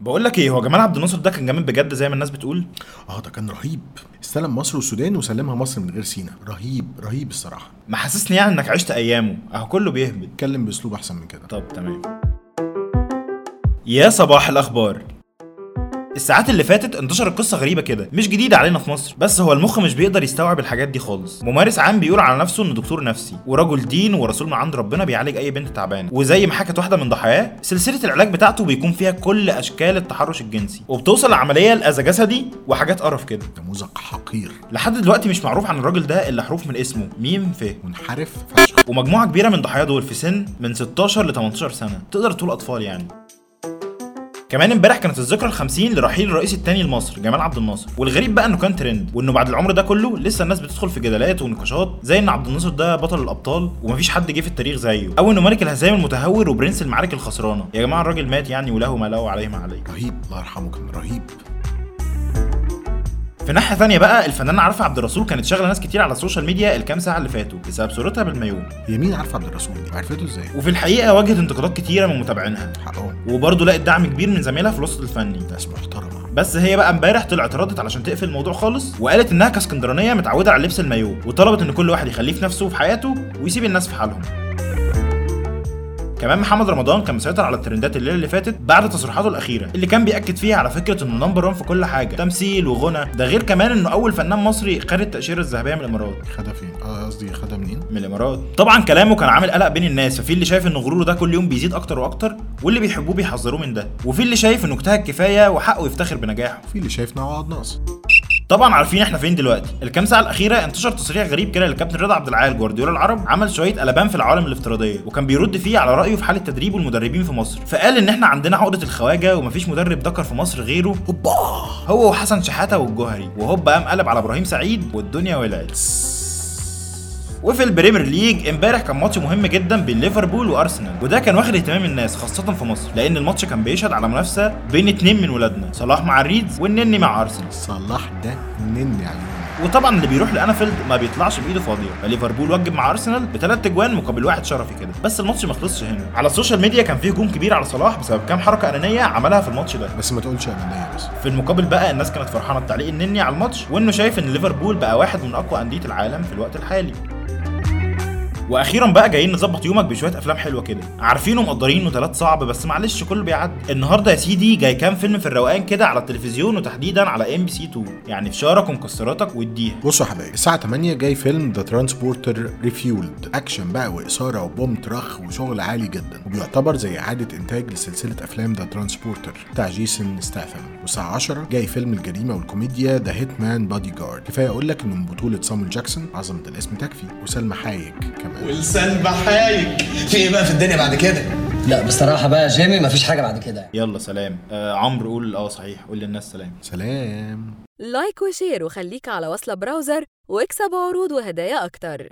بقول لك إيه هو جمال عبد الناصر ده كان جامد بجد زي ما الناس بتقول؟ آه ده كان رهيب. استلم مصر والسودان وسلمها مصر من غير سينا. رهيب رهيب الصراحة. محسسني يعني انك عشت ايامه. اهو كله بيهبد. اتكلم باسلوب احسن من كده. طب تمام. يا صباح الأخبار. الساعات اللي فاتت انتشرت قصة غريبة كده مش جديدة علينا في مصر بس هو المخ مش بيقدر يستوعب الحاجات دي خالص. ممارس عام بيقول على نفسه إنه دكتور نفسي ورجل دين ورسول من عند ربنا بيعالج أي بنت تعبانة. وزي ما حكت واحدة من ضحاياه سلسلة العلاج بتاعته بيكون فيها كل أشكال التحرش الجنسي وبتوصل العملية لاذى جسدي وحاجات قرف كده. نموذج حقير. لحد دلوقتي مش معروف عن الراجل ده إلا حروف من اسمه ميم ف. منحرف فشخ. ومجموعة كبيرة من ضحايا دول في سن من 16 ل 18 سنة تقدر تقول أطفال يعني. كمان امبارح كانت الذكرى ال50 لرحيل الرئيس الثاني لمصر جمال عبد الناصر. والغريب بقى انه كان ترند وانه بعد العمر ده كله لسه الناس بتدخل في جدالات ونقاشات زي ان عبد الناصر ده بطل الأبطال ومفيش حد جه في التاريخ زيه. أو إنه ملك الهزايم المتهور وبرنس المعارك الخسرانة. يا جماعة الراجل مات يعني وله ما له عليه ما عليه. رهيب الله يرحمه كان رهيب. في ناحية ثانية بقى الفنانة عارفه عبد الرسول كانت شاغلة ناس كتير على ال social media الكام ساعة اللي فاتوا بسبب صورتها بالمايو. هي مين عارفه عبد الرسول دي عرفته إزاي؟ وفي الحقيقة واجهت انتقادات كتيرة من متابعينها. حقهم وبرضه لقت دعم كبير من زميلها في الوسط الفني. ناس محترمة. بس هي بقى امبارح طلعت ردت علشان تقفل الموضوع خالص وقالت إنها كاسكندرانية متعودة على لبس المايو وطلبت إن كل واحد يخليه في نفسه وفي حياته ويسيب الناس في حالهم. كمان محمد رمضان كان مسيطر على الترندات الليلة اللي فاتت بعد تصريحاته الأخيرة اللي كان بيأكد فيها على فكرة إنه نمبر 1 في كل حاجة تمثيل وغنى ده غير كمان إنه أول فنان مصري خد التأشيرة الذهبية من الإمارات. خدها فين؟ آه قصدي خدها منين؟ من الإمارات. طبعا كلامه كان عامل قلق بين الناس ففي اللي شايف إن غروره ده كل يوم بيزيد أكتر وأكتر واللي بيحبوه بيحذروه من ده وفي اللي شايف إنه اجتهد كفاية وحقه يفتخر بنجاحه. في اللي شايف عقد ناقص. طبعا عارفين إحنا فين دلوقتي. الكام ساعة الأخيرة انتشر تصريح غريب كده للكابتن رضا عبد العال جوارديولا العرب عمل شوية قلبان في العوالم الافتراضية وكان بيرد فيه على رأيه في حال التدريب والمدربين في مصر. فقال إن إحنا عندنا عقدة الخواجة ومفيش مدرب ذكر في مصر غيره. هوبا! هو وحسن شحاتة والجوهري وهوبا قام قلب على إبراهيم سعيد والدنيا ولعت. وفي ال Premier League امبارح كان ماتش مهم جدا بين ليفربول وأرسنال وده كان واخد اهتمام الناس خاصة في مصر لأن الماتش كان بيشهد على منافسة بين اتنين من ولادنا صلاح مع ال Reds والنني مع أرسنال. صلاح ده نني عليه وطبعا اللي بيروح لأنفيلد ما بيطلعش بإيده فاضية فليفربول وجب مع أرسنال بثلاث اجوان مقابل واحد شرفي كده. بس الماتش ما خلصش هنا. على ال social media كان فيه هجوم كبير على صلاح بسبب كام حركة أنانية عملها في الماتش ده. بس ما تقولش أنانية بس. في المقابل بقى الناس كانت فرحانة بتعليق النني على الماتش وإنه شايف إن ليفربول بقى واحد من أقوى أندية العالم في الوقت الحالي. وأخيرا بقى جايين نظبط يومك بشوية أفلام حلوة كده. عارفين ومقدرين إنه تلات صعب بس معلش كله بيعدي. النهارده يا سيدي جاي كام فيلم في الروقان كده على التلفزيون وتحديدا على إم بي سي 2 يعني فشارك ومكسراتك واديها. بصوا يا حبايبي الساعة 8 جاي فيلم The Transporter Refueled أكشن بقى وإثارة وبوم ترخ وشغل عالي جدا. وبيعتبر زي إعادة إنتاج لسلسلة أفلام The Transporter بتاع جيسون ستاثام. والساعة 10 جاي فيلم الجريمة والكوميديا The Hitman's Bodyguard كفاية أقول لك إنه من بطولة سامويل جاكسون عظمة الاسم تكفي. وسلمى حايك كمان. ولسان بحايك في إيه بقى في الدنيا بعد كده؟ لا بصراحة بقى يا جيمي مفيش حاجة بعد كده يلا سلام. آه عمرو قول. آه صحيح. قول للناس سلام. سلام. like و share وخليك على وصلة Browser واكسب عروض وهدايا أكتر.